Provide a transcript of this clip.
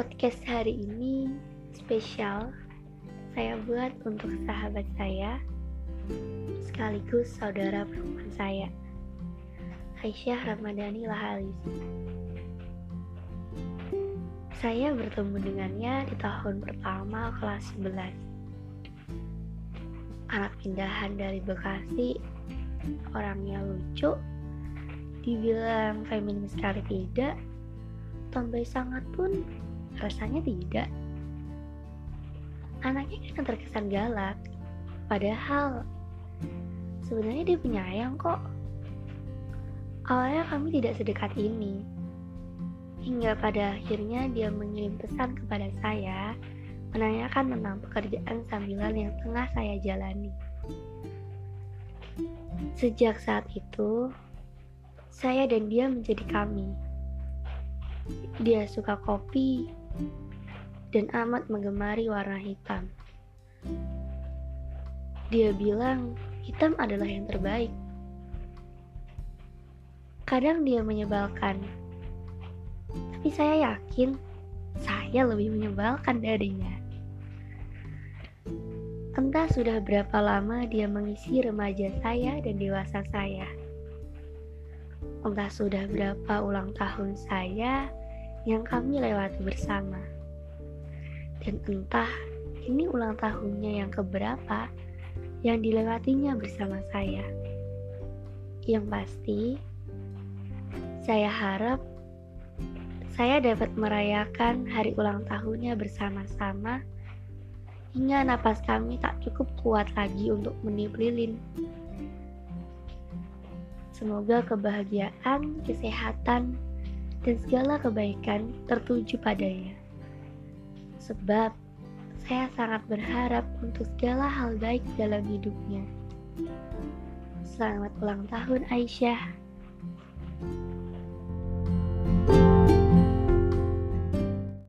Podcast hari ini spesial saya buat untuk sahabat saya sekaligus saudara perempuan saya Aisyah Ramadhani Lahalis Saya bertemu dengannya di tahun pertama kelas 11 Anak pindahan dari Bekasi Orangnya lucu Dibilang feminim sekali tidak Tomboy sangat pun rasanya tidak. Anaknya kan terkesan galak, padahal sebenarnya dia penyayang kok. Awalnya kami tidak sedekat ini, hingga pada akhirnya dia mengirim pesan kepada saya menanyakan tentang pekerjaan sambilan yang tengah saya jalani. Sejak saat itu, saya dan dia menjadi kami. Dia suka kopi, dan amat menggemari warna hitam. Dia bilang hitam adalah yang terbaik. Kadang dia menyebalkan, tapi saya yakin saya lebih menyebalkan darinya. Entah sudah berapa lama dia mengisi remaja saya dan dewasa saya. Entah sudah berapa ulang tahun saya yang kami lewati bersama. Dan entah ini ulang tahunnya yang keberapa yang dilewatinya bersama saya. Yang pasti, saya harap saya dapat merayakan hari ulang tahunnya bersama-sama hingga napas kami tak cukup kuat lagi untuk meniup lilin. Semoga kebahagiaan, kesehatan, dan segala kebaikan tertuju padanya. Sebab saya sangat berharap untuk segala hal baik dalam hidupnya. Selamat ulang tahun Aisyah.